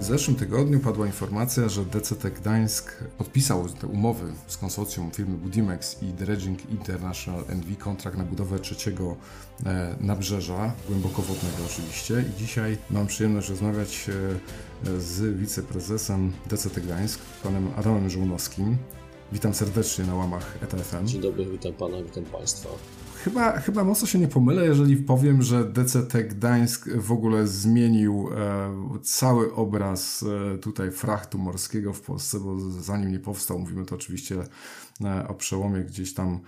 W zeszłym tygodniu padła informacja, że DCT Gdańsk podpisał te umowy z konsorcjum firmy Budimex i Dredging International NV kontrakt na budowę trzeciego e, nabrzeża, głębokowodnego oczywiście. I dzisiaj mam przyjemność rozmawiać e, z wiceprezesem DCT Gdańsk, panem Adamem Żołnowskim. Witam serdecznie na łamach ETFM. Dzień dobry, witam pana, witam państwa. Chyba, chyba mocno się nie pomylę, jeżeli powiem, że DCT Gdańsk w ogóle zmienił e, cały obraz e, tutaj frachtu morskiego w Polsce, bo zanim nie powstał, mówimy to oczywiście e, o przełomie gdzieś tam,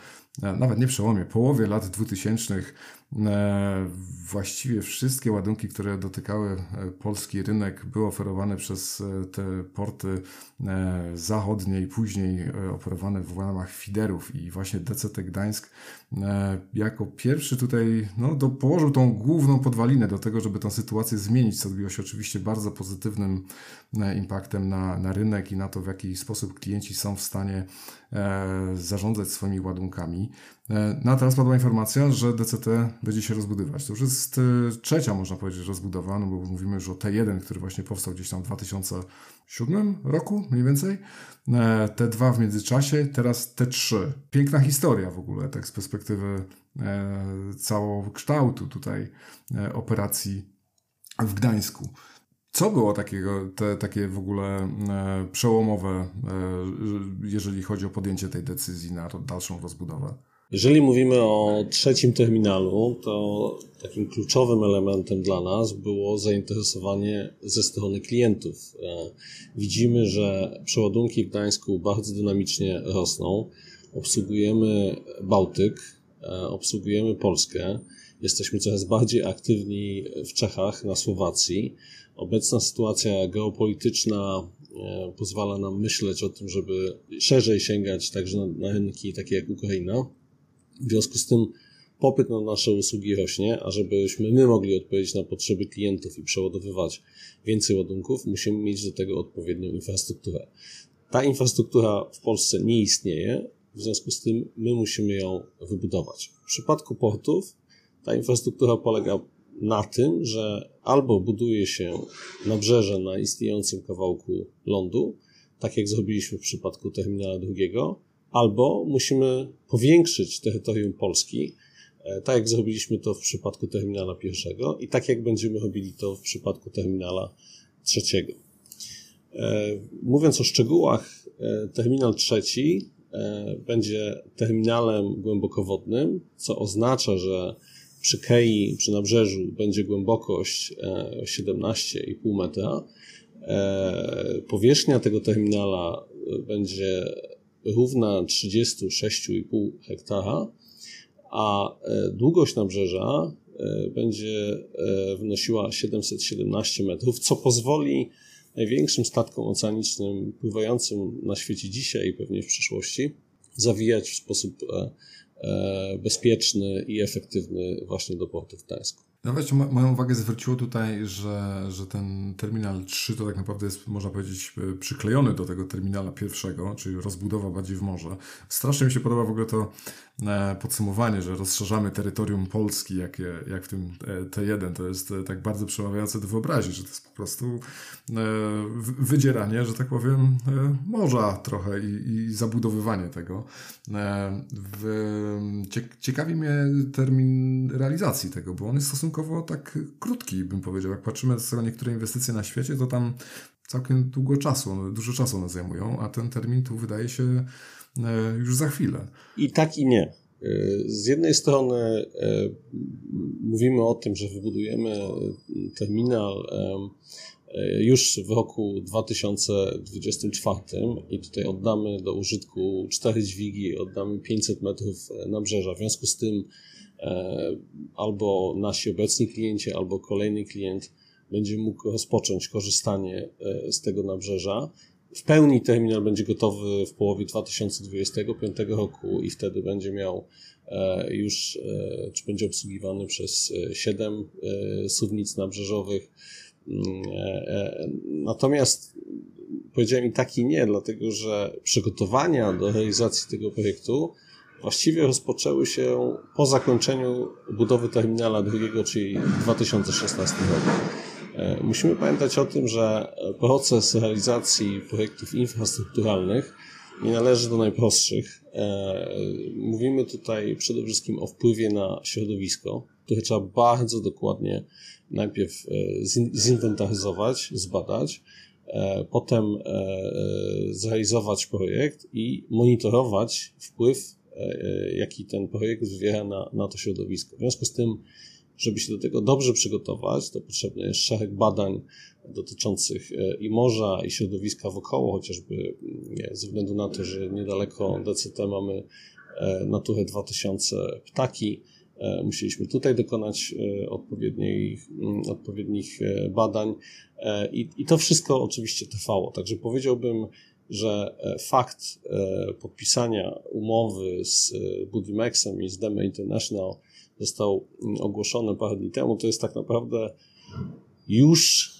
e, nawet nie przełomie, połowie lat 2000 e, właściwie wszystkie ładunki, które dotykały e, polski rynek, były oferowane przez te porty zachodnie i później operowane w ramach fiderów. I właśnie DCT Gdańsk jako pierwszy tutaj no, do, położył tą główną podwalinę do tego, żeby tę sytuację zmienić, co odbiło się oczywiście bardzo pozytywnym impaktem na, na rynek i na to, w jaki sposób klienci są w stanie e, zarządzać swoimi ładunkami. E, no a teraz padła informacja, że DCT będzie się rozbudować. To już jest e, trzecia, można powiedzieć, rozbudowa, no bo mówimy już o T1, który właśnie powstał gdzieś tam w 2007 roku mniej więcej. E, T2 w międzyczasie, teraz T3. Piękna historia w ogóle, tak z perspektywy całokształtu tutaj operacji w Gdańsku. Co było takiego, te, takie w ogóle e, przełomowe, e, jeżeli chodzi o podjęcie tej decyzji na dalszą rozbudowę? Jeżeli mówimy o trzecim terminalu, to takim kluczowym elementem dla nas było zainteresowanie ze strony klientów. E, widzimy, że przeładunki w Gdańsku bardzo dynamicznie rosną. Obsługujemy Bałtyk, e, obsługujemy Polskę. Jesteśmy coraz bardziej aktywni w Czechach, na Słowacji. Obecna sytuacja geopolityczna e, pozwala nam myśleć o tym, żeby szerzej sięgać także na, na rynki takie jak Ukraina. W związku z tym popyt na nasze usługi rośnie, a żebyśmy my mogli odpowiedzieć na potrzeby klientów i przeładowywać więcej ładunków, musimy mieć do tego odpowiednią infrastrukturę. Ta infrastruktura w Polsce nie istnieje, w związku z tym my musimy ją wybudować. W przypadku portów ta infrastruktura polega na tym, że albo buduje się nabrzeże na istniejącym kawałku lądu, tak jak zrobiliśmy w przypadku terminala drugiego, albo musimy powiększyć terytorium Polski, e, tak jak zrobiliśmy to w przypadku terminala pierwszego i tak jak będziemy robili to w przypadku terminala trzeciego. E, mówiąc o szczegółach, e, terminal trzeci będzie terminalem głębokowodnym, co oznacza, że przy Kei, przy nabrzeżu będzie głębokość 17,5 metra. Powierzchnia tego terminala będzie równa 36,5 hektara, a e, długość nabrzeża e, będzie e, wynosiła 717 metrów, co pozwoli największym statkom oceanicznym pływającym na świecie dzisiaj i pewnie w przyszłości zawijać w sposób bezpieczny i efektywny właśnie do portu w Gdańsku. Nawet moją uwagę zwróciło tutaj, że, że ten terminal 3 to tak naprawdę jest, można powiedzieć, e, przyklejony do tego terminala pierwszego, czyli rozbudowa bardziej w morze. Strasznie mi się podoba w ogóle to podsumowanie, że rozszerzamy terytorium Polski, jak, jak w tym e, T1. To jest tak bardzo przemawiające do wyobraźni, że to jest po prostu wydzieranie, że tak powiem, morza trochę i, i zabudowywanie tego. Ciekawi mnie termin realizacji tego, bo on jest stosunkowo tak krótki, bym powiedział. Jak patrzymy na niektóre inwestycje na świecie, to tam całkiem długo czasu, dużo czasu one zajmują, a ten termin tu wydaje się e, już za chwilę. I tak i nie. E, z jednej strony e, mówimy o tym, że wybudujemy terminal już w roku 2024 i tutaj oddamy do użytku cztery dźwigi, oddamy 500 metrów nabrzeża. W związku z tym E, albo nasi obecni klienci, albo kolejny klient będzie mógł rozpocząć korzystanie e, z tego nabrzeża. W pełni terminal będzie gotowy w połowie 2025 roku i wtedy będzie miał e, już, czy będzie obsługiwany przez 7 suwnic nabrzeżowych. Mm, natomiast powiedziałem i tak i nie, dlatego że przygotowania do realizacji tego projektu właściwie rozpoczęły się po zakończeniu budowy terminala drugiego, czyli w 2016 roku. Musimy pamiętać o tym, że proces realizacji projektów infrastrukturalnych nie należy do najprostszych. Mówimy tutaj przede wszystkim o wpływie na środowisko, które trzeba bardzo dokładnie najpierw zinwentaryzować, zbadać, E, potem e, e, zrealizować projekt i monitorować wpływ, jaki ten projekt wywiera na, na to środowisko. W związku z tym, żeby się do tego dobrze przygotować, to potrzebny jest szereg badań dotyczących i morza, i środowiska wokoło, chociażby nie, ze względu na to, że niedaleko DCT mamy Naturę 2000 ptaki, E, musieliśmy tutaj dokonać e, odpowiednich, mm, odpowiednich e, badań i, i to wszystko oczywiście trwało. Także powiedziałbym, że fakt podpisania umowy z Budimexem i z Deme International został mm, ogłoszony parę dni temu. To jest tak naprawdę już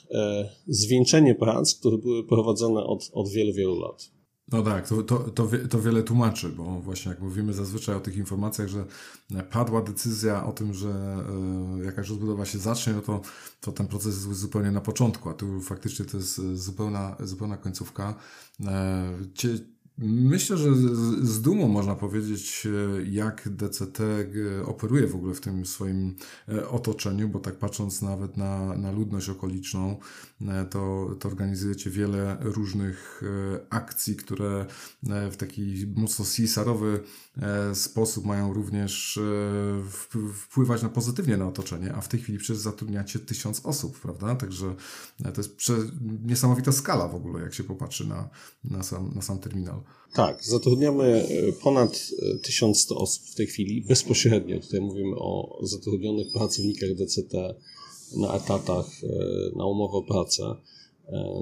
zwieńczenie prac, które były prowadzone od, od wielu, wielu lat. No tak, to, to, to, to wiele tłumaczy, bo właśnie jak mówimy zazwyczaj o tych informacjach, że padła decyzja o tym, że y, jakaś rozbudowa się zacznie, no to, to ten proces jest zupełnie na początku, a tu faktycznie to jest zupełna, zupełna końcówka. E, Myślę, że z dumą można powiedzieć, e, jak DCT e, operuje w ogóle w tym swoim e, otoczeniu, bo tak patrząc nawet na, na ludność okoliczną, to, to organizujecie wiele różnych akcji, które w taki mocno CSR-owy sposób mają również wpływać na pozytywnie na otoczenie, a w tej chwili przecież zatrudniacie tysiąc osób, prawda? Także to jest niesamowita skala w ogóle, jak się popatrzy na, na, sam, na sam terminal. Tak, zatrudniamy e, ponad 1100 e, osób w tej chwili bezpośrednio. Tutaj mówimy o zatrudnionych pracownikach DCT na etatach, e, na umowę o pracę.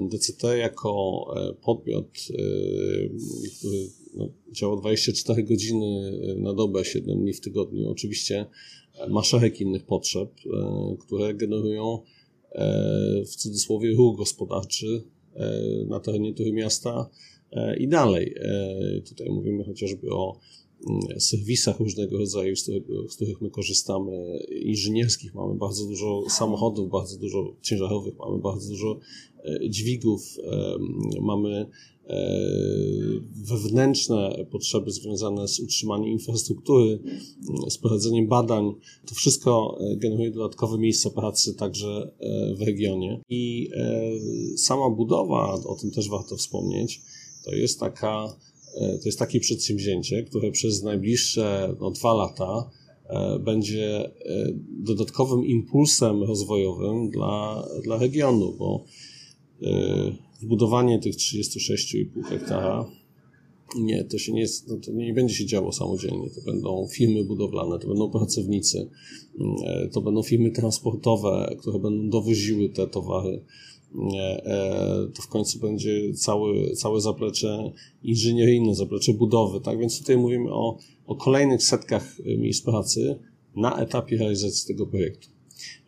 DCT jako podmiot, który no, działa 24 godziny na dobę, 7 dni w tygodniu, oczywiście ma szereg innych potrzeb, które generują w cudzysłowie ruch gospodarczy na terenie tego miasta i dalej. E, tutaj mówimy chociażby o mm, serwisach różnego rodzaju, z, którego, z których my korzystamy, inżynierskich. Mamy bardzo dużo samochodów, bardzo dużo ciężarowych, mamy bardzo dużo e, dźwigów, mamy wewnętrzne potrzeby związane z utrzymaniem infrastruktury, mm, z prowadzeniem badań. To wszystko generuje dodatkowe miejsca pracy także w regionie. I sama budowa, o tym też warto wspomnieć, to jest taka, e, to jest takie przedsięwzięcie, które przez najbliższe no, dwa lata e, będzie e, dodatkowym impulsem rozwojowym dla, dla regionu, bo wbudowanie tych 36,5 hektara nie, to się nie, no to nie będzie się działo samodzielnie. To będą firmy budowlane, to będą pracownicy, to będą firmy transportowe, które będą dowoziły te towary to w końcu będzie cały, całe zaplecze inżynieryjne, zaplecze budowy, tak? Więc tutaj mówimy o, o kolejnych setkach miejsc pracy na etapie realizacji tego projektu.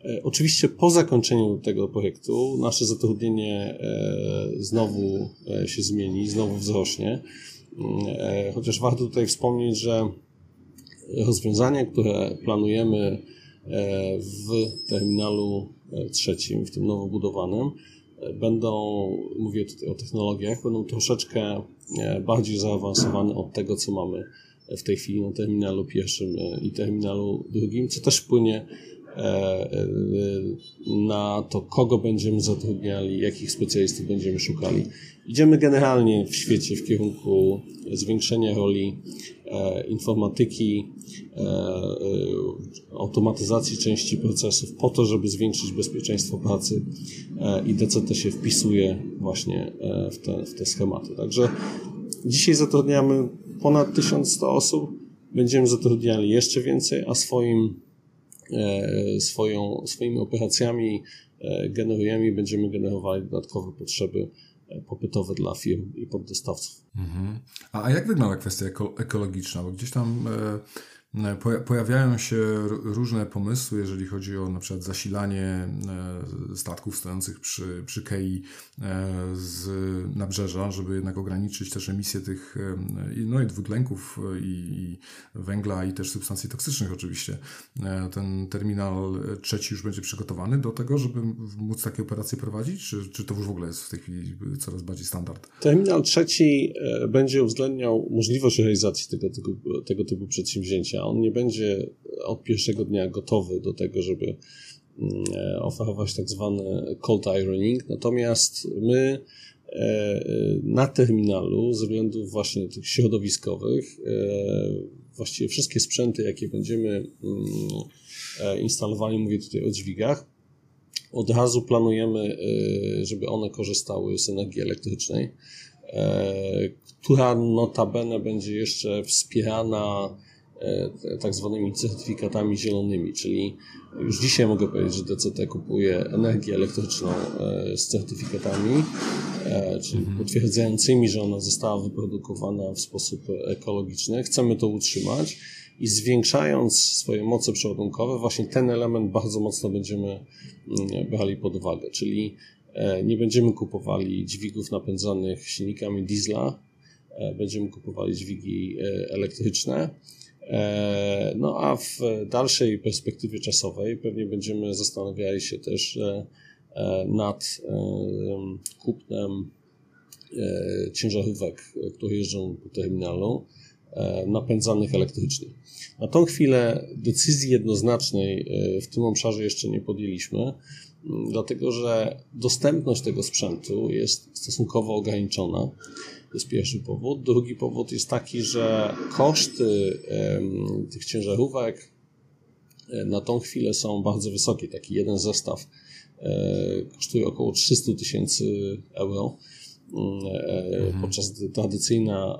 E, oczywiście po zakończeniu tego projektu nasze zatrudnienie e, znowu się zmieni, znowu wzrośnie. Chociaż warto tutaj wspomnieć, że rozwiązania, które planujemy w terminalu trzecim, w tym nowo budowanym, będą, mówię tutaj o technologiach, będą troszeczkę e, bardziej zaawansowane od tego, co mamy w tej chwili na terminalu pierwszym e, i terminalu drugim, co też wpłynie na to, kogo będziemy zatrudniali, jakich specjalistów będziemy szukali. Idziemy generalnie w świecie w kierunku zwiększenia roli informatyki, automatyzacji części procesów po to, żeby zwiększyć bezpieczeństwo pracy i DCT się wpisuje właśnie w te, w te schematy. Także dzisiaj zatrudniamy ponad 1100 osób, będziemy zatrudniali jeszcze więcej, a swoim, swoją, swoimi operacjami, generujemy będziemy generowali dodatkowe potrzeby popytowe dla firm i poddostawców. Mhm. A, jak wygląda kwestia eko ekologiczna? Bo gdzieś tam e, Pojawiają się różne pomysły, jeżeli chodzi o na przykład zasilanie statków stojących przy, przy Kei z nabrzeża, żeby jednak ograniczyć też emisję tych no i dwutlenków i, i węgla i też substancji toksycznych oczywiście. Ten terminal trzeci już będzie przygotowany do tego, żeby móc takie operacje prowadzić, czy, czy to już w ogóle jest w tej chwili coraz bardziej standard? Terminal trzeci e, będzie uwzględniał możliwość realizacji tego, tego, tego typu przedsięwzięcia. On nie będzie od pierwszego dnia gotowy do tego, żeby mm, e, oferować tak zwany cold ironing, natomiast my e, na terminalu ze względów właśnie tych środowiskowych właściwie wszystkie sprzęty, jakie będziemy mm, instalowali, mówię tutaj o dźwigach, od razu planujemy, żeby one korzystały z energii elektrycznej. E, która notabene będzie jeszcze wspierana e, tak zwanymi certyfikatami zielonymi, czyli już dzisiaj mogę powiedzieć, że DCT kupuje energię elektryczną e, z certyfikatami, czyli mhm. potwierdzającymi, że ona została wyprodukowana w sposób ekologiczny. Chcemy to utrzymać i zwiększając swoje moce przeładunkowe, właśnie ten element bardzo mocno będziemy mm, brali pod uwagę, czyli E, nie będziemy kupowali dźwigów napędzanych silnikami diesla, e, będziemy kupowali dźwigi e, elektryczne. No a w dalszej perspektywie czasowej pewnie będziemy zastanawiali się też nad kupnem ciężarówek, które jeżdżą po terminalu, napędzanych elektrycznie. Na tą chwilę decyzji jednoznacznej w tym obszarze jeszcze nie podjęliśmy dlatego że dostępność tego sprzętu jest stosunkowo ograniczona. To jest pierwszy powód. Drugi powód jest taki, że koszty tych ciężarówek e, na tą chwilę są bardzo wysokie. Taki jeden zestaw e, kosztuje około 300 tysięcy euro, e, mhm. podczas gdy tradycyjna,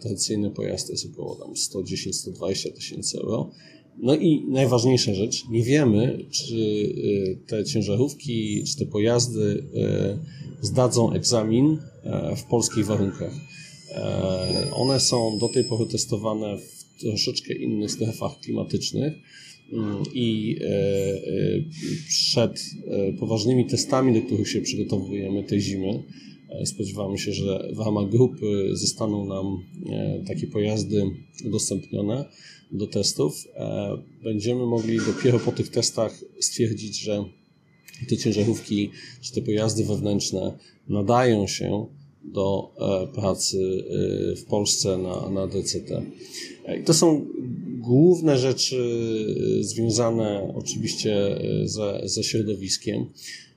tradycyjny pojazd jest około 110-120 tysięcy euro. No i najważniejsza rzecz, nie wiemy, czy y, te ciężarówki, czy te pojazdy y, zdadzą egzamin e, w polskich warunkach. E, one są do tej pory testowane w troszeczkę innych strefach klimatycznych mm, i e, przed poważnymi testami, do których się przygotowujemy tej zimy, spodziewamy się, że w ramach grupy zostaną nam takie pojazdy udostępnione do testów, e, będziemy mogli dopiero po tych testach stwierdzić, że te ciężarówki czy te pojazdy wewnętrzne nadają się do e, pracy e, w Polsce na, na DCT. I to są główne rzeczy związane oczywiście ze, ze środowiskiem.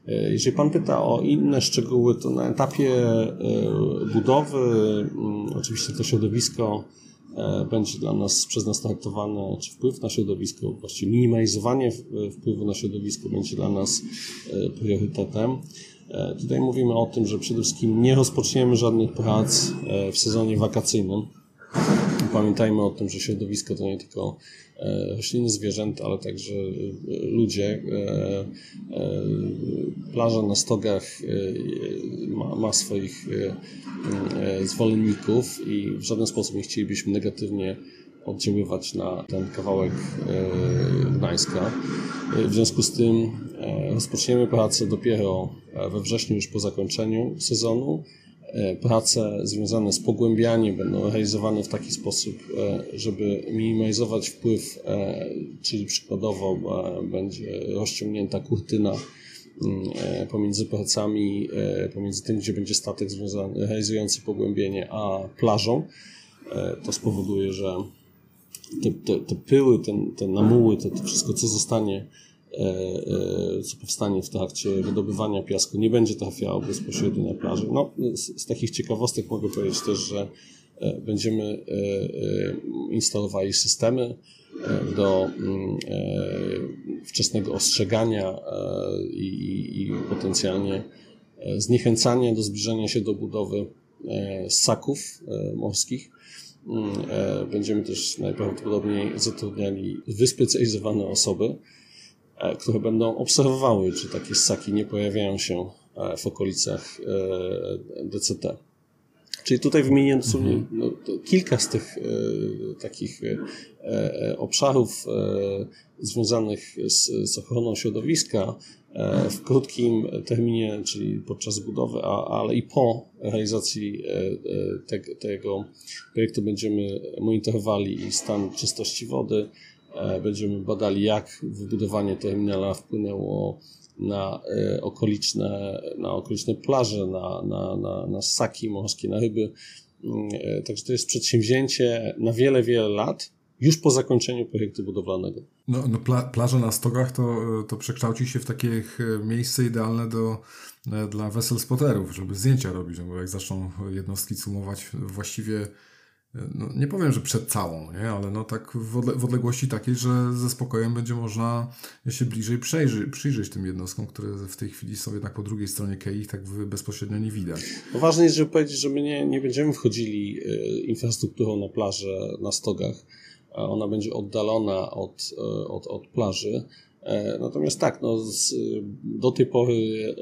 Jeżeli Pan pyta o inne szczegóły, to na etapie budowy mm, oczywiście to środowisko E, będzie dla nas przez nas traktowane, czy wpływ na środowisko, właściwie minimalizowanie wpływu na środowisko będzie dla nas e, priorytetem. E, tutaj mówimy o tym, że przede wszystkim nie rozpoczniemy żadnych prac w sezonie wakacyjnym. Pamiętajmy o tym, że środowisko to nie tylko E, rośliny, zwierzęta, ale także e, ludzie. E, plaża na stogach ma, swoich zwolenników i w żaden sposób nie chcielibyśmy negatywnie oddziaływać na ten kawałek Gdańska. W związku z tym rozpoczniemy pracę dopiero we wrześniu, już po zakończeniu sezonu. E, prace związane z pogłębianiem będą realizowane w taki sposób, e, żeby minimalizować wpływ, e, czyli przykładowo będzie rozciągnięta kurtyna mm, pomiędzy pracami, pomiędzy tym, gdzie będzie statek związany, realizujący pogłębienie, a plażą. To spowoduje, że te, te, te pyły, ten, te namuły, to, to wszystko, co zostanie co powstanie w trakcie wydobywania piasku, nie będzie trafiało bezpośrednio na plażę. No, z, z takich ciekawostek mogę powiedzieć też, że e, będziemy instalowali systemy do mm, wczesnego ostrzegania i, i potencjalnie zniechęcania do zbliżania się do budowy ssaków morskich. Mm, będziemy też najprawdopodobniej zatrudniali wyspecjalizowane osoby, E, które będą obserwowały, czy takie ssaki nie pojawiają się e, w okolicach e, DCT. Czyli tutaj wymieniłem mhm. no, kilka z tych e, takich e, e obszarów e, związanych z, z, ochroną środowiska e, w krótkim terminie, czyli podczas budowy, a, ale i po realizacji e, te, tego projektu będziemy monitorowali stan czystości wody, będziemy badali jak wybudowanie terminala wpłynęło na e, okoliczne, na okoliczne plaże, na, na, na, na ssaki morskie, na ryby. Mm, e, także to jest przedsięwzięcie na wiele, wiele lat, już po zakończeniu projektu budowlanego. No, no pla, plaże na stogach to, to przekształci się w takie e, miejsce idealne do, dla wesel spoterów, żeby zdjęcia robić, no bo jak zaczną jednostki cumować właściwie no, nie powiem, że przed całą, nie? ale no tak w, odle w odległości takiej, że ze spokojem będzie można się bliżej przejrzy przyjrzeć tym jednostkom, które w tej chwili są jednak po drugiej stronie kei, ich tak bezpośrednio nie widać. No ważne jest, żeby powiedzieć, że my nie, nie będziemy wchodzili e, infrastrukturą na plażę, na stogach. Ona będzie oddalona od, e, od, od plaży. E, natomiast tak, no, z, do tej pory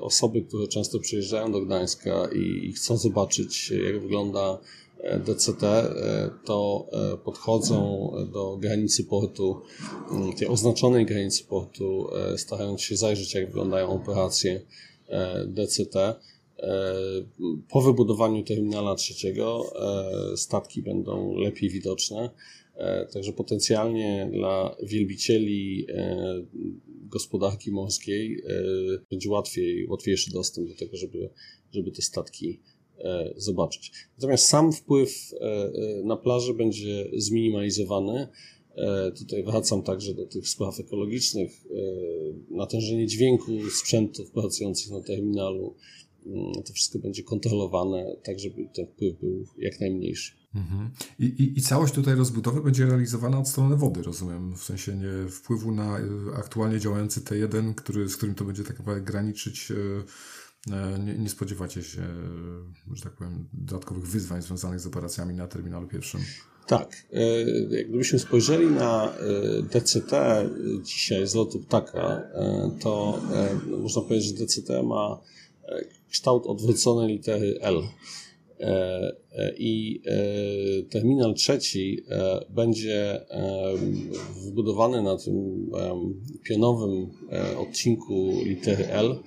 osoby, które często przyjeżdżają do Gdańska i, i chcą zobaczyć, jak wygląda DCT, e, to e, podchodzą do granicy portu, mm, tej oznaczonej granicy portu, e, starając się zajrzeć, jak wyglądają operacje DCT. Po wybudowaniu terminala trzeciego statki będą lepiej widoczne, także potencjalnie dla wielbicieli gospodarki morskiej będzie łatwiej, łatwiejszy dostęp do tego, żeby, żeby te statki zobaczyć. Natomiast sam wpływ e, e, na plaży będzie zminimalizowany. Tutaj wracam także do tych spraw ekologicznych. Natężenie dźwięku sprzętów pracujących na terminalu. Mm, to wszystko będzie kontrolowane, tak żeby ten wpływ był jak najmniejszy. Mhm. I, i, I całość tutaj rozbudowy będzie realizowana od strony wody, rozumiem, w sensie nie wpływu na aktualnie działający T1, który, z którym to będzie tak naprawdę graniczyć E, nie, nie, spodziewacie się, że tak powiem, dodatkowych wyzwań związanych z operacjami na terminalu pierwszym? Tak. E, gdybyśmy spojrzeli na e, DCT dzisiaj z lotu ptaka, to no, można powiedzieć, że DCT ma kształt odwrócony litery L. I terminal trzeci będzie wybudowany na tym pionowym odcinku litery L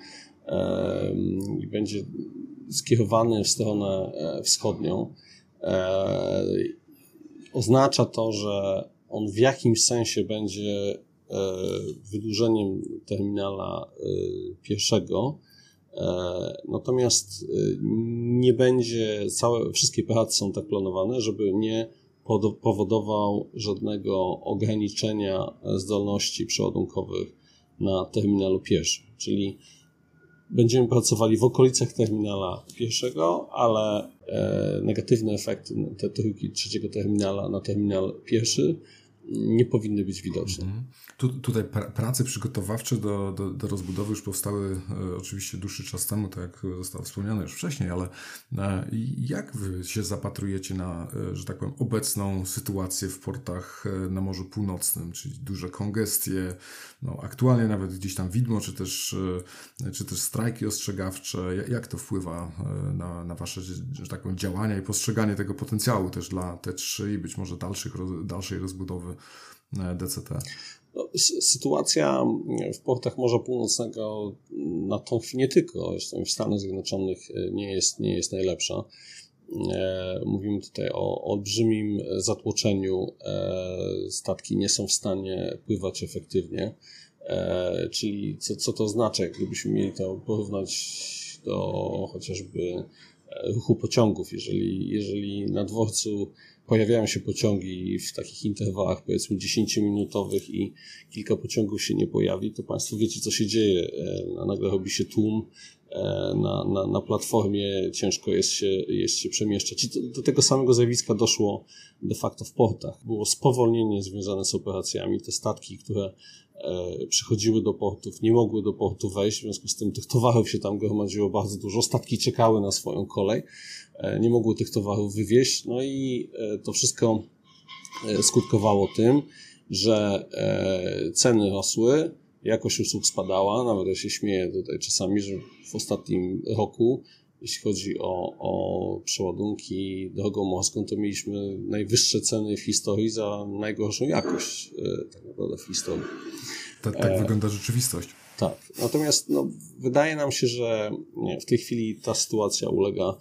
i będzie skierowany w stronę e, wschodnią. E, oznacza to, że on w jakimś sensie będzie e, wydłużeniem terminala pierwszego, natomiast nie będzie, całe, wszystkie prace są tak planowane, żeby nie powodował żadnego ograniczenia zdolności przeładunkowych na terminalu pierwszym. Czyli będziemy pracowali w okolicach terminala pierwszego, ale e, negatywne efekty te trójki trzeciego terminala na terminal pierwszy nie powinny być widoczne. Mhm. Tu, tutaj pra, prace przygotowawcze do, do, do, rozbudowy już powstały e, oczywiście dłuższy czas temu, tak jak zostało wspomniane już wcześniej, ale e, jak wy się zapatrujecie na, e, że tak powiem, obecną sytuację w portach e, na Morzu Północnym, czyli duże kongestie, no, aktualnie nawet gdzieś tam widmo, czy też, e, czy też strajki ostrzegawcze, jak, jak to wpływa e, na, na wasze, że tak powiem, działania i postrzeganie tego potencjału też dla T3 i być może dalszych, dalszej rozbudowy DCT? No, sytuacja w portach Morza Północnego na tą chwilę nie tylko, zresztą w Stanach Zjednoczonych e, nie jest, nie jest najlepsza. E, mówimy tutaj o olbrzymim zatłoczeniu. E, statki nie są w stanie pływać efektywnie. Czyli co, co to znaczy, gdybyśmy mieli to porównać do chociażby ruchu pociągów. Jeżeli, jeżeli na dworcu pojawiają się pociągi w takich interwałach powiedzmy 10-minutowych i kilka pociągów się nie pojawi, to Państwo wiecie, co się dzieje. E, nagle robi się tłum e, na, na, na platformie, ciężko jest się, jest się przemieszczać. I do, do tego samego zjawiska doszło de facto w portach. Było spowolnienie związane z operacjami. Te statki, które przychodziły do portów, nie mogły do portu wejść, w związku z tym tych towarów się tam gromadziło bardzo dużo. Statki czekały na swoją kolej. E, nie mogły tych towarów wywieźć, no i e, to wszystko e, skutkowało tym, że ceny rosły, jakość usług spadała, nawet ja się śmieję tutaj czasami, że w ostatnim roku jeśli chodzi o, o przeładunki drogą morską, to mieliśmy najwyższe ceny w historii za najgorszą jakość tak naprawdę w historii. Tak, tak e, wygląda rzeczywistość. Tak. Natomiast no, wydaje nam się, że nie, w tej chwili ta sytuacja ulega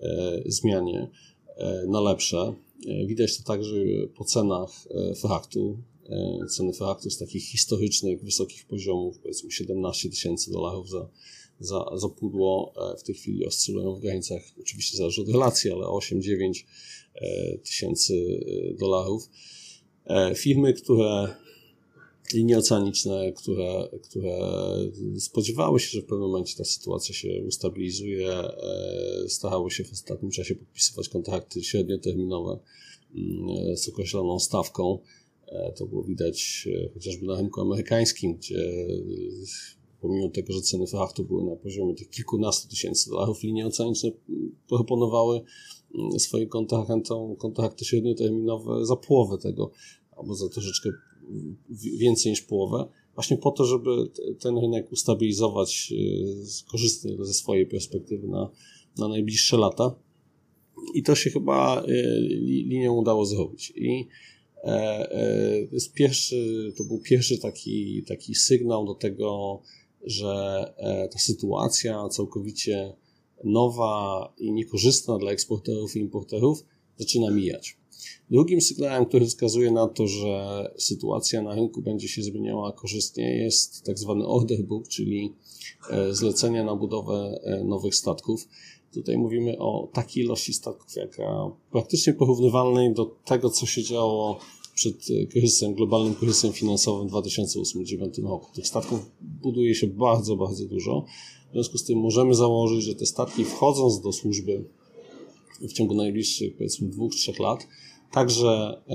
e, zmianie e, na lepsze. E, widać to także po cenach e, fraktu. E, ceny fraktu z takich historycznych, wysokich poziomów, powiedzmy 17 tysięcy dolarów za, za, za pudło, w tej chwili oscylują w granicach, oczywiście zależy od relacji, ale 8-9 tysięcy dolarów. Firmy, które linie oceaniczne, które, które spodziewały się, że w pewnym momencie ta sytuacja się ustabilizuje, e, starały się w ostatnim czasie podpisywać kontrakty średnioterminowe mm, z określoną stawką. E, to było widać e, chociażby na rynku amerykańskim, gdzie pomimo tego, że ceny frachtu były na poziomie tych kilkunastu tysięcy dolarów, linie oceaniczne proponowały mm, swoim kontrahentom kontrakty średnioterminowe za połowę tego, albo za troszeczkę więcej niż połowę, właśnie po to, żeby ten rynek ustabilizować y, korzystnie ze swojej perspektywy na, na najbliższe lata. I to się chyba y, linią udało zrobić. I e, e, to, jest pierwszy, to był pierwszy taki, taki sygnał do tego, że e, ta sytuacja całkowicie nowa i niekorzystna dla eksporterów i importerów zaczyna mijać. Drugim sygnałem, który wskazuje na to, że sytuacja na rynku będzie się zmieniała korzystnie, jest tak zwany order book, czyli e, zlecenia na budowę e, nowych statków. Tutaj mówimy o takiej ilości statków, jaka praktycznie porównywalnej do tego, co się działo przed e, kryzysem, globalnym kryzysem finansowym w 2008-2009 roku. Tych statków buduje się bardzo, bardzo dużo. W związku z tym możemy założyć, że te statki wchodząc do służby w ciągu najbliższych powiedzmy dwóch, trzech lat także e,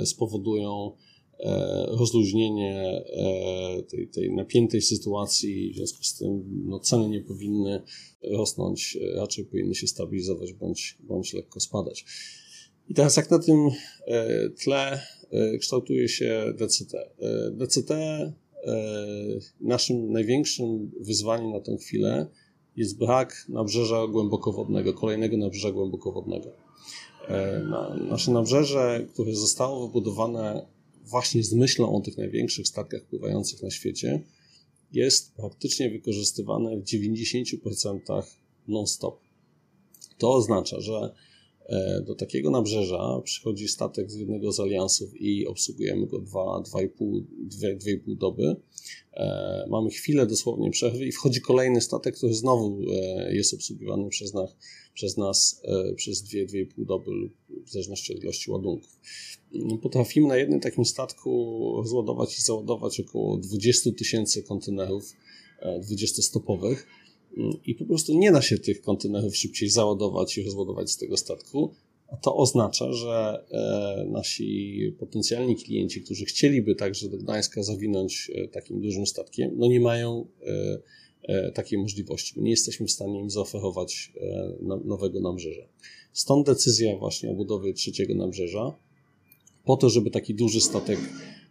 e, spowodują rozluźnienie tej, tej napiętej sytuacji, w związku z tym no, ceny nie powinny rosnąć, raczej powinny się stabilizować bądź, bądź lekko spadać. I teraz jak na tym tle kształtuje się DCT? DCT naszym największym wyzwaniem na tę chwilę jest brak nabrzeża głębokowodnego, kolejnego nabrzeża głębokowodnego. E, nasze nabrzeże, które zostało wybudowane właśnie z myślą o tych największych statkach pływających na świecie, jest praktycznie wykorzystywane w 90% non-stop. To oznacza, że e, do takiego nabrzeża przychodzi statek z jednego z aliansów i obsługujemy go 2,5 doby. E, mamy chwilę dosłownie przerwy i wchodzi kolejny statek, który znowu jest obsługiwany przez nas przez nas e, przez 2-2,5 doby lub w zależności od ilości ładunków. Potrafimy na jednym takim statku rozładować i załadować około 20 tysięcy kontenerów 20-stopowych e, i po prostu nie da się tych kontenerów szybciej załadować i rozładować z tego statku, a to oznacza, że e, nasi potencjalni klienci, którzy chcieliby także do Gdańska zawinąć takim dużym statkiem, no nie mają E, takiej możliwości. My nie jesteśmy w stanie im zaoferować e, nowego nabrzeża. Stąd decyzja właśnie o budowie trzeciego nabrzeża, po to, żeby taki duży statek,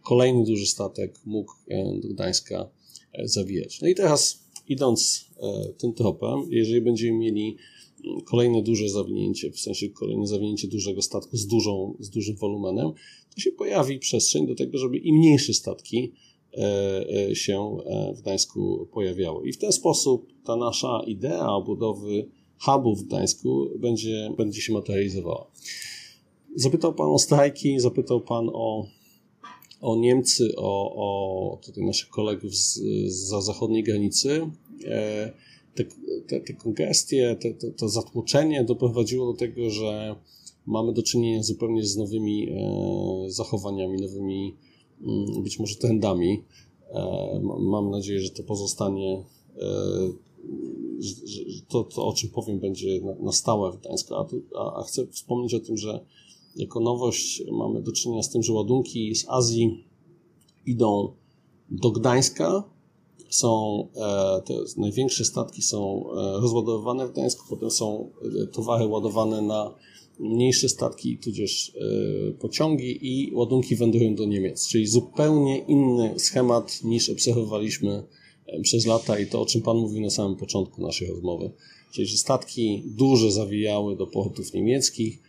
kolejny duży statek mógł e, do Gdańska zawijać. No i teraz idąc tym tropem, jeżeli będziemy mieli kolejne duże zawinięcie, w sensie kolejne zawinięcie dużego statku z, dużą, z dużym wolumenem, to się pojawi przestrzeń do tego, żeby i mniejsze statki E, e, się e, w Gdańsku pojawiało. I w ten sposób ta nasza idea budowy hubu w Gdańsku będzie, będzie się materializowała. Zapytał Pan o strajki, zapytał Pan o, o Niemcy, o, o tutaj naszych kolegów z, za zachodniej granicy. Te, te, te kongestie, te, te, to zatłoczenie doprowadziło do tego, że mamy do czynienia zupełnie z nowymi zachowaniami, nowymi Mm, być może trendami. E, mam nadzieję, że to pozostanie, e, że to, to o czym powiem, będzie na stałe w Gdańsku. A, a, chcę wspomnieć o tym, że jako nowość mamy do czynienia z tym, że ładunki z Azji idą do Gdańska, są e, te największe statki są rozładowywane w Gdańsku, potem są towary ładowane na mniejsze statki, tudzież e, pociągi i ładunki wędrują do Niemiec, czyli zupełnie inny schemat niż obserwowaliśmy przez lata i to, o czym Pan mówił na samym początku naszej rozmowy. Czyli, że statki duże zawijały do portów niemieckich,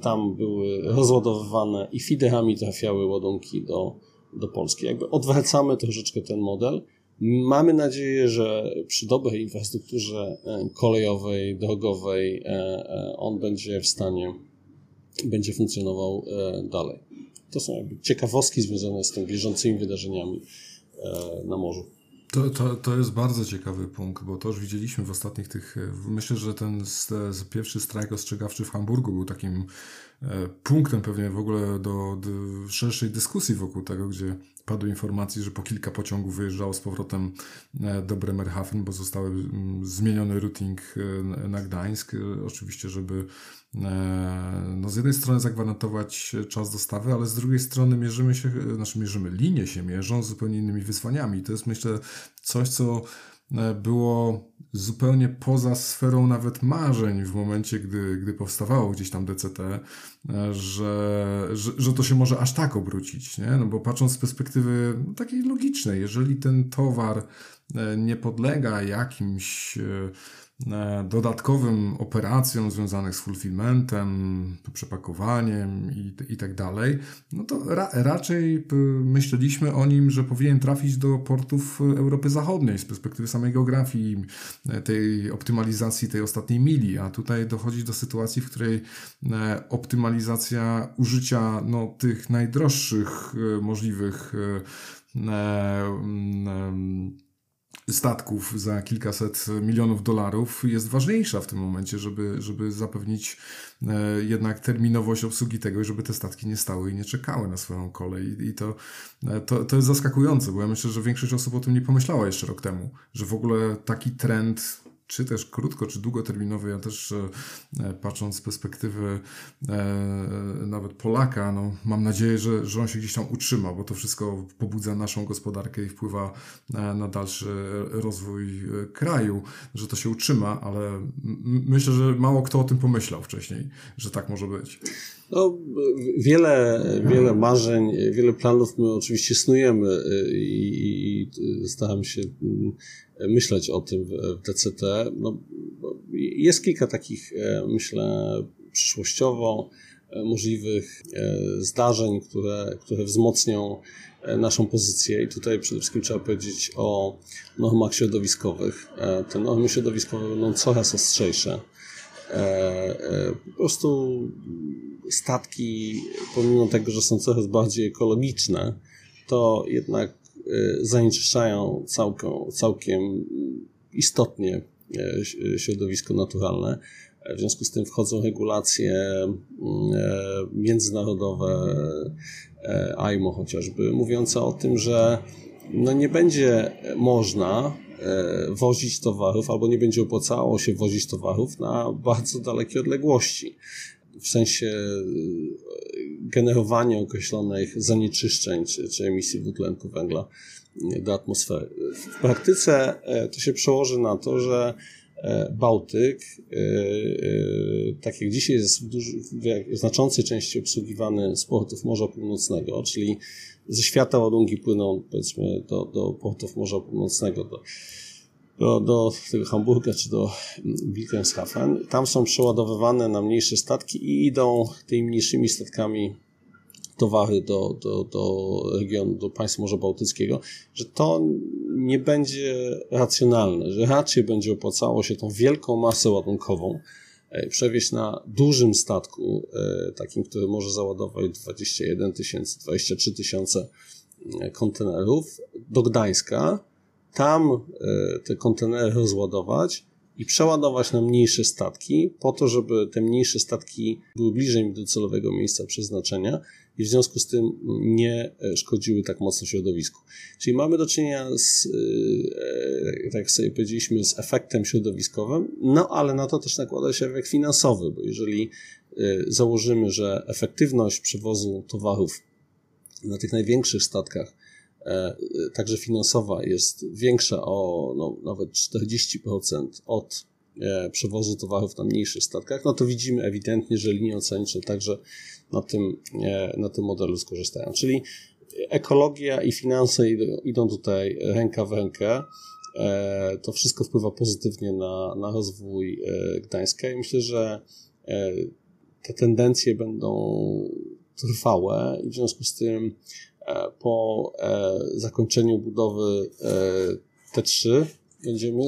tam były rozładowywane i fiderami trafiały ładunki do, do Polski. Jakby odwracamy troszeczkę ten model. Mamy nadzieję, że przy dobrej infrastrukturze e, kolejowej, drogowej e, on będzie w stanie, będzie funkcjonował dalej. To są jakby ciekawostki związane z tym bieżącymi wydarzeniami na morzu. To, to, to jest bardzo ciekawy punkt, bo to już widzieliśmy w ostatnich tych. Myślę, że ten pierwszy strajk ostrzegawczy w Hamburgu był takim e, punktem pewnie w ogóle do, do szerszej dyskusji wokół tego, gdzie padły informacje, że po kilka pociągów wyjeżdżało z powrotem e, do Bremerhaven, bo zostały mm, zmieniony routing e, na Gdańsk. Oczywiście, żeby no z jednej strony zagwarantować czas dostawy, ale z drugiej strony mierzymy się, znaczy mierzymy, linie się mierzą z zupełnie innymi wyzwaniami. To jest myślę coś, co e, było zupełnie poza sferą nawet marzeń w momencie, gdy, gdy powstawało gdzieś tam DCT, e, że, że, że to się może aż tak obrócić, nie? No bo patrząc z perspektywy takiej logicznej, jeżeli ten towar e, nie podlega jakimś E, dodatkowym operacjom związanych z fulfillmentem, przepakowaniem i, i tak dalej, no to ra, raczej myśleliśmy o nim, że powinien trafić do portów Europy Zachodniej z perspektywy samej geografii, e, tej optymalizacji tej ostatniej mili, a tutaj dochodzi do sytuacji, w której e, optymalizacja użycia no, tych najdroższych możliwych statków za kilkaset milionów dolarów jest ważniejsza w tym momencie, żeby, żeby zapewnić e, jednak terminowość obsługi tego, żeby te statki nie stały i nie czekały na swoją kolej. I to, e, to, to jest zaskakujące, bo ja myślę, że większość osób o tym nie pomyślała jeszcze rok temu, że w ogóle taki trend czy też krótko, czy długoterminowy. Ja też e, e, patrząc z perspektywy e, nawet Polaka, no, mam nadzieję, że, że on się gdzieś tam utrzyma, bo to wszystko pobudza naszą gospodarkę i wpływa na dalszy rozwój kraju, że to się utrzyma, ale myślę, że mało kto o tym pomyślał wcześniej, że tak może być. No, wiele, wiele marzeń, wiele planów my oczywiście snujemy i, i staram się mm, myśleć o tym w DCT. No, jest kilka takich, e, myślę, przyszłościowo e, możliwych e, zdarzeń, które, które wzmocnią naszą pozycję i tutaj przede wszystkim trzeba powiedzieć o normach środowiskowych. Te normy środowiskowe będą coraz ostrzejsze. Po prostu statki, pomimo tego, że są coraz bardziej ekologiczne, to jednak Y, zanieczyszczają całkiem, całkiem istotnie e, środowisko naturalne. W związku z tym wchodzą regulacje e, międzynarodowe, AIMO e, chociażby, mówiące o tym, że no nie będzie można wozić towarów, albo nie będzie opłacało się wozić towarów na bardzo dalekie odległości. W sensie generowanie określonych zanieczyszczeń czy, czy emisji dwutlenku węgla do atmosfery. W praktyce e, to się przełoży na to, że e, Bałtyk, e, tak jak dzisiaj jest w, duży, w znaczącej części obsługiwany z portów Morza Północnego, czyli ze świata ładunki płyną powiedzmy do, do portów Morza Północnego, do, do, do tego Hamburga czy do Wilhelmshaven. Tam są przeładowywane na mniejsze statki i idą tymi mniejszymi statkami towary do, do, do regionu, do państw Morza Bałtyckiego, że to nie będzie racjonalne, że raczej będzie opłacało się tą wielką masę ładunkową przewieźć na dużym statku, e, takim, który może załadować 21 tysięcy, 23 tysiące e, kontenerów do Gdańska, tam e, te kontenery rozładować i przeładować na mniejsze statki, po to, żeby te mniejsze statki były bliżej docelowego miejsca przeznaczenia i w związku z tym nie e, szkodziły tak mocno środowisku. Czyli mamy do czynienia z, e, tak jak sobie powiedzieliśmy, z efektem środowiskowym, no ale na to też nakłada się efekt finansowy, bo jeżeli założymy, że efektywność przewozu towarów na tych największych statkach E, także finansowa jest większa o no, nawet 40% od e, przewozu towarów na mniejszych statkach, no to widzimy ewidentnie, że linie oceaniczne także na tym, e, na tym modelu skorzystają. Czyli ekologia i finanse idą tutaj ręka w rękę. To wszystko wpływa pozytywnie na, na rozwój Gdańska i myślę, że te tendencje będą trwałe i w związku z tym po zakończeniu budowy T3 będziemy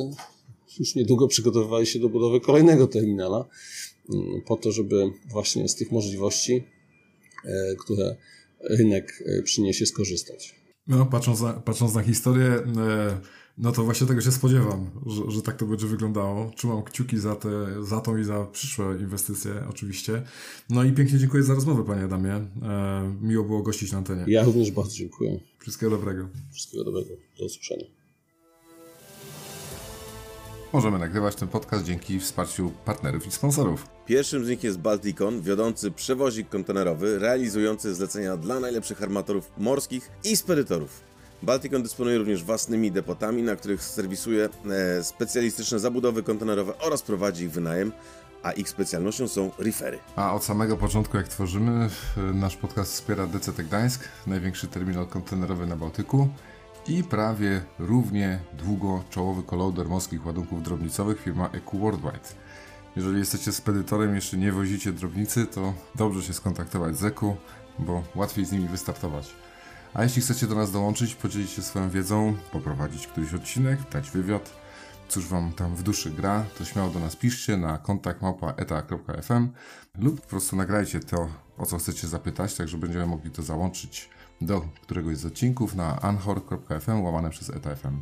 już niedługo przygotowywali się do budowy kolejnego terminala, po to, żeby właśnie z tych możliwości, e, które rynek e, przyniesie, skorzystać. No, patrząc na, patrząc na historię, e, no to właśnie tego się spodziewam, że, że tak to będzie wyglądało. Trzymam kciuki za, te, za tą i za przyszłe inwestycje, oczywiście. No i pięknie dziękuję za rozmowę, panie Adamie. Miło było gościć na antenie. Ja również bardzo dziękuję. Wszystkiego dobrego. Wszystkiego dobrego. Do usłyszenia. Możemy nagrywać ten podcast dzięki wsparciu partnerów i sponsorów. Pierwszym z nich jest Balticon, wiodący przewozik kontenerowy realizujący zlecenia dla najlepszych armatorów morskich i spedytorów. Balticon dysponuje również własnymi depotami, na których serwisuje e, specjalistyczne zabudowy kontenerowe oraz prowadzi ich wynajem, a ich specjalnością są refery. A od samego początku, jak tworzymy, nasz podcast wspiera DCT Gdańsk, największy terminal kontenerowy na Bałtyku i prawie równie długo czołowy kolauder morskich ładunków drobnicowych firma EQ Worldwide. Jeżeli jesteście spedytorem jeszcze nie wozicie drobnicy, to dobrze się skontaktować z EQ, bo łatwiej z nimi wystartować. A jeśli chcecie do nas dołączyć, podzielić się swoją wiedzą, poprowadzić któryś odcinek, dać wywiad, cóż Wam tam w duszy gra, to śmiało do nas piszcie na kontakt lub po prostu nagrajcie to, o co chcecie zapytać, tak że będziemy mogli to załączyć do któregoś z odcinków na anchor.fm łamane przez etafm.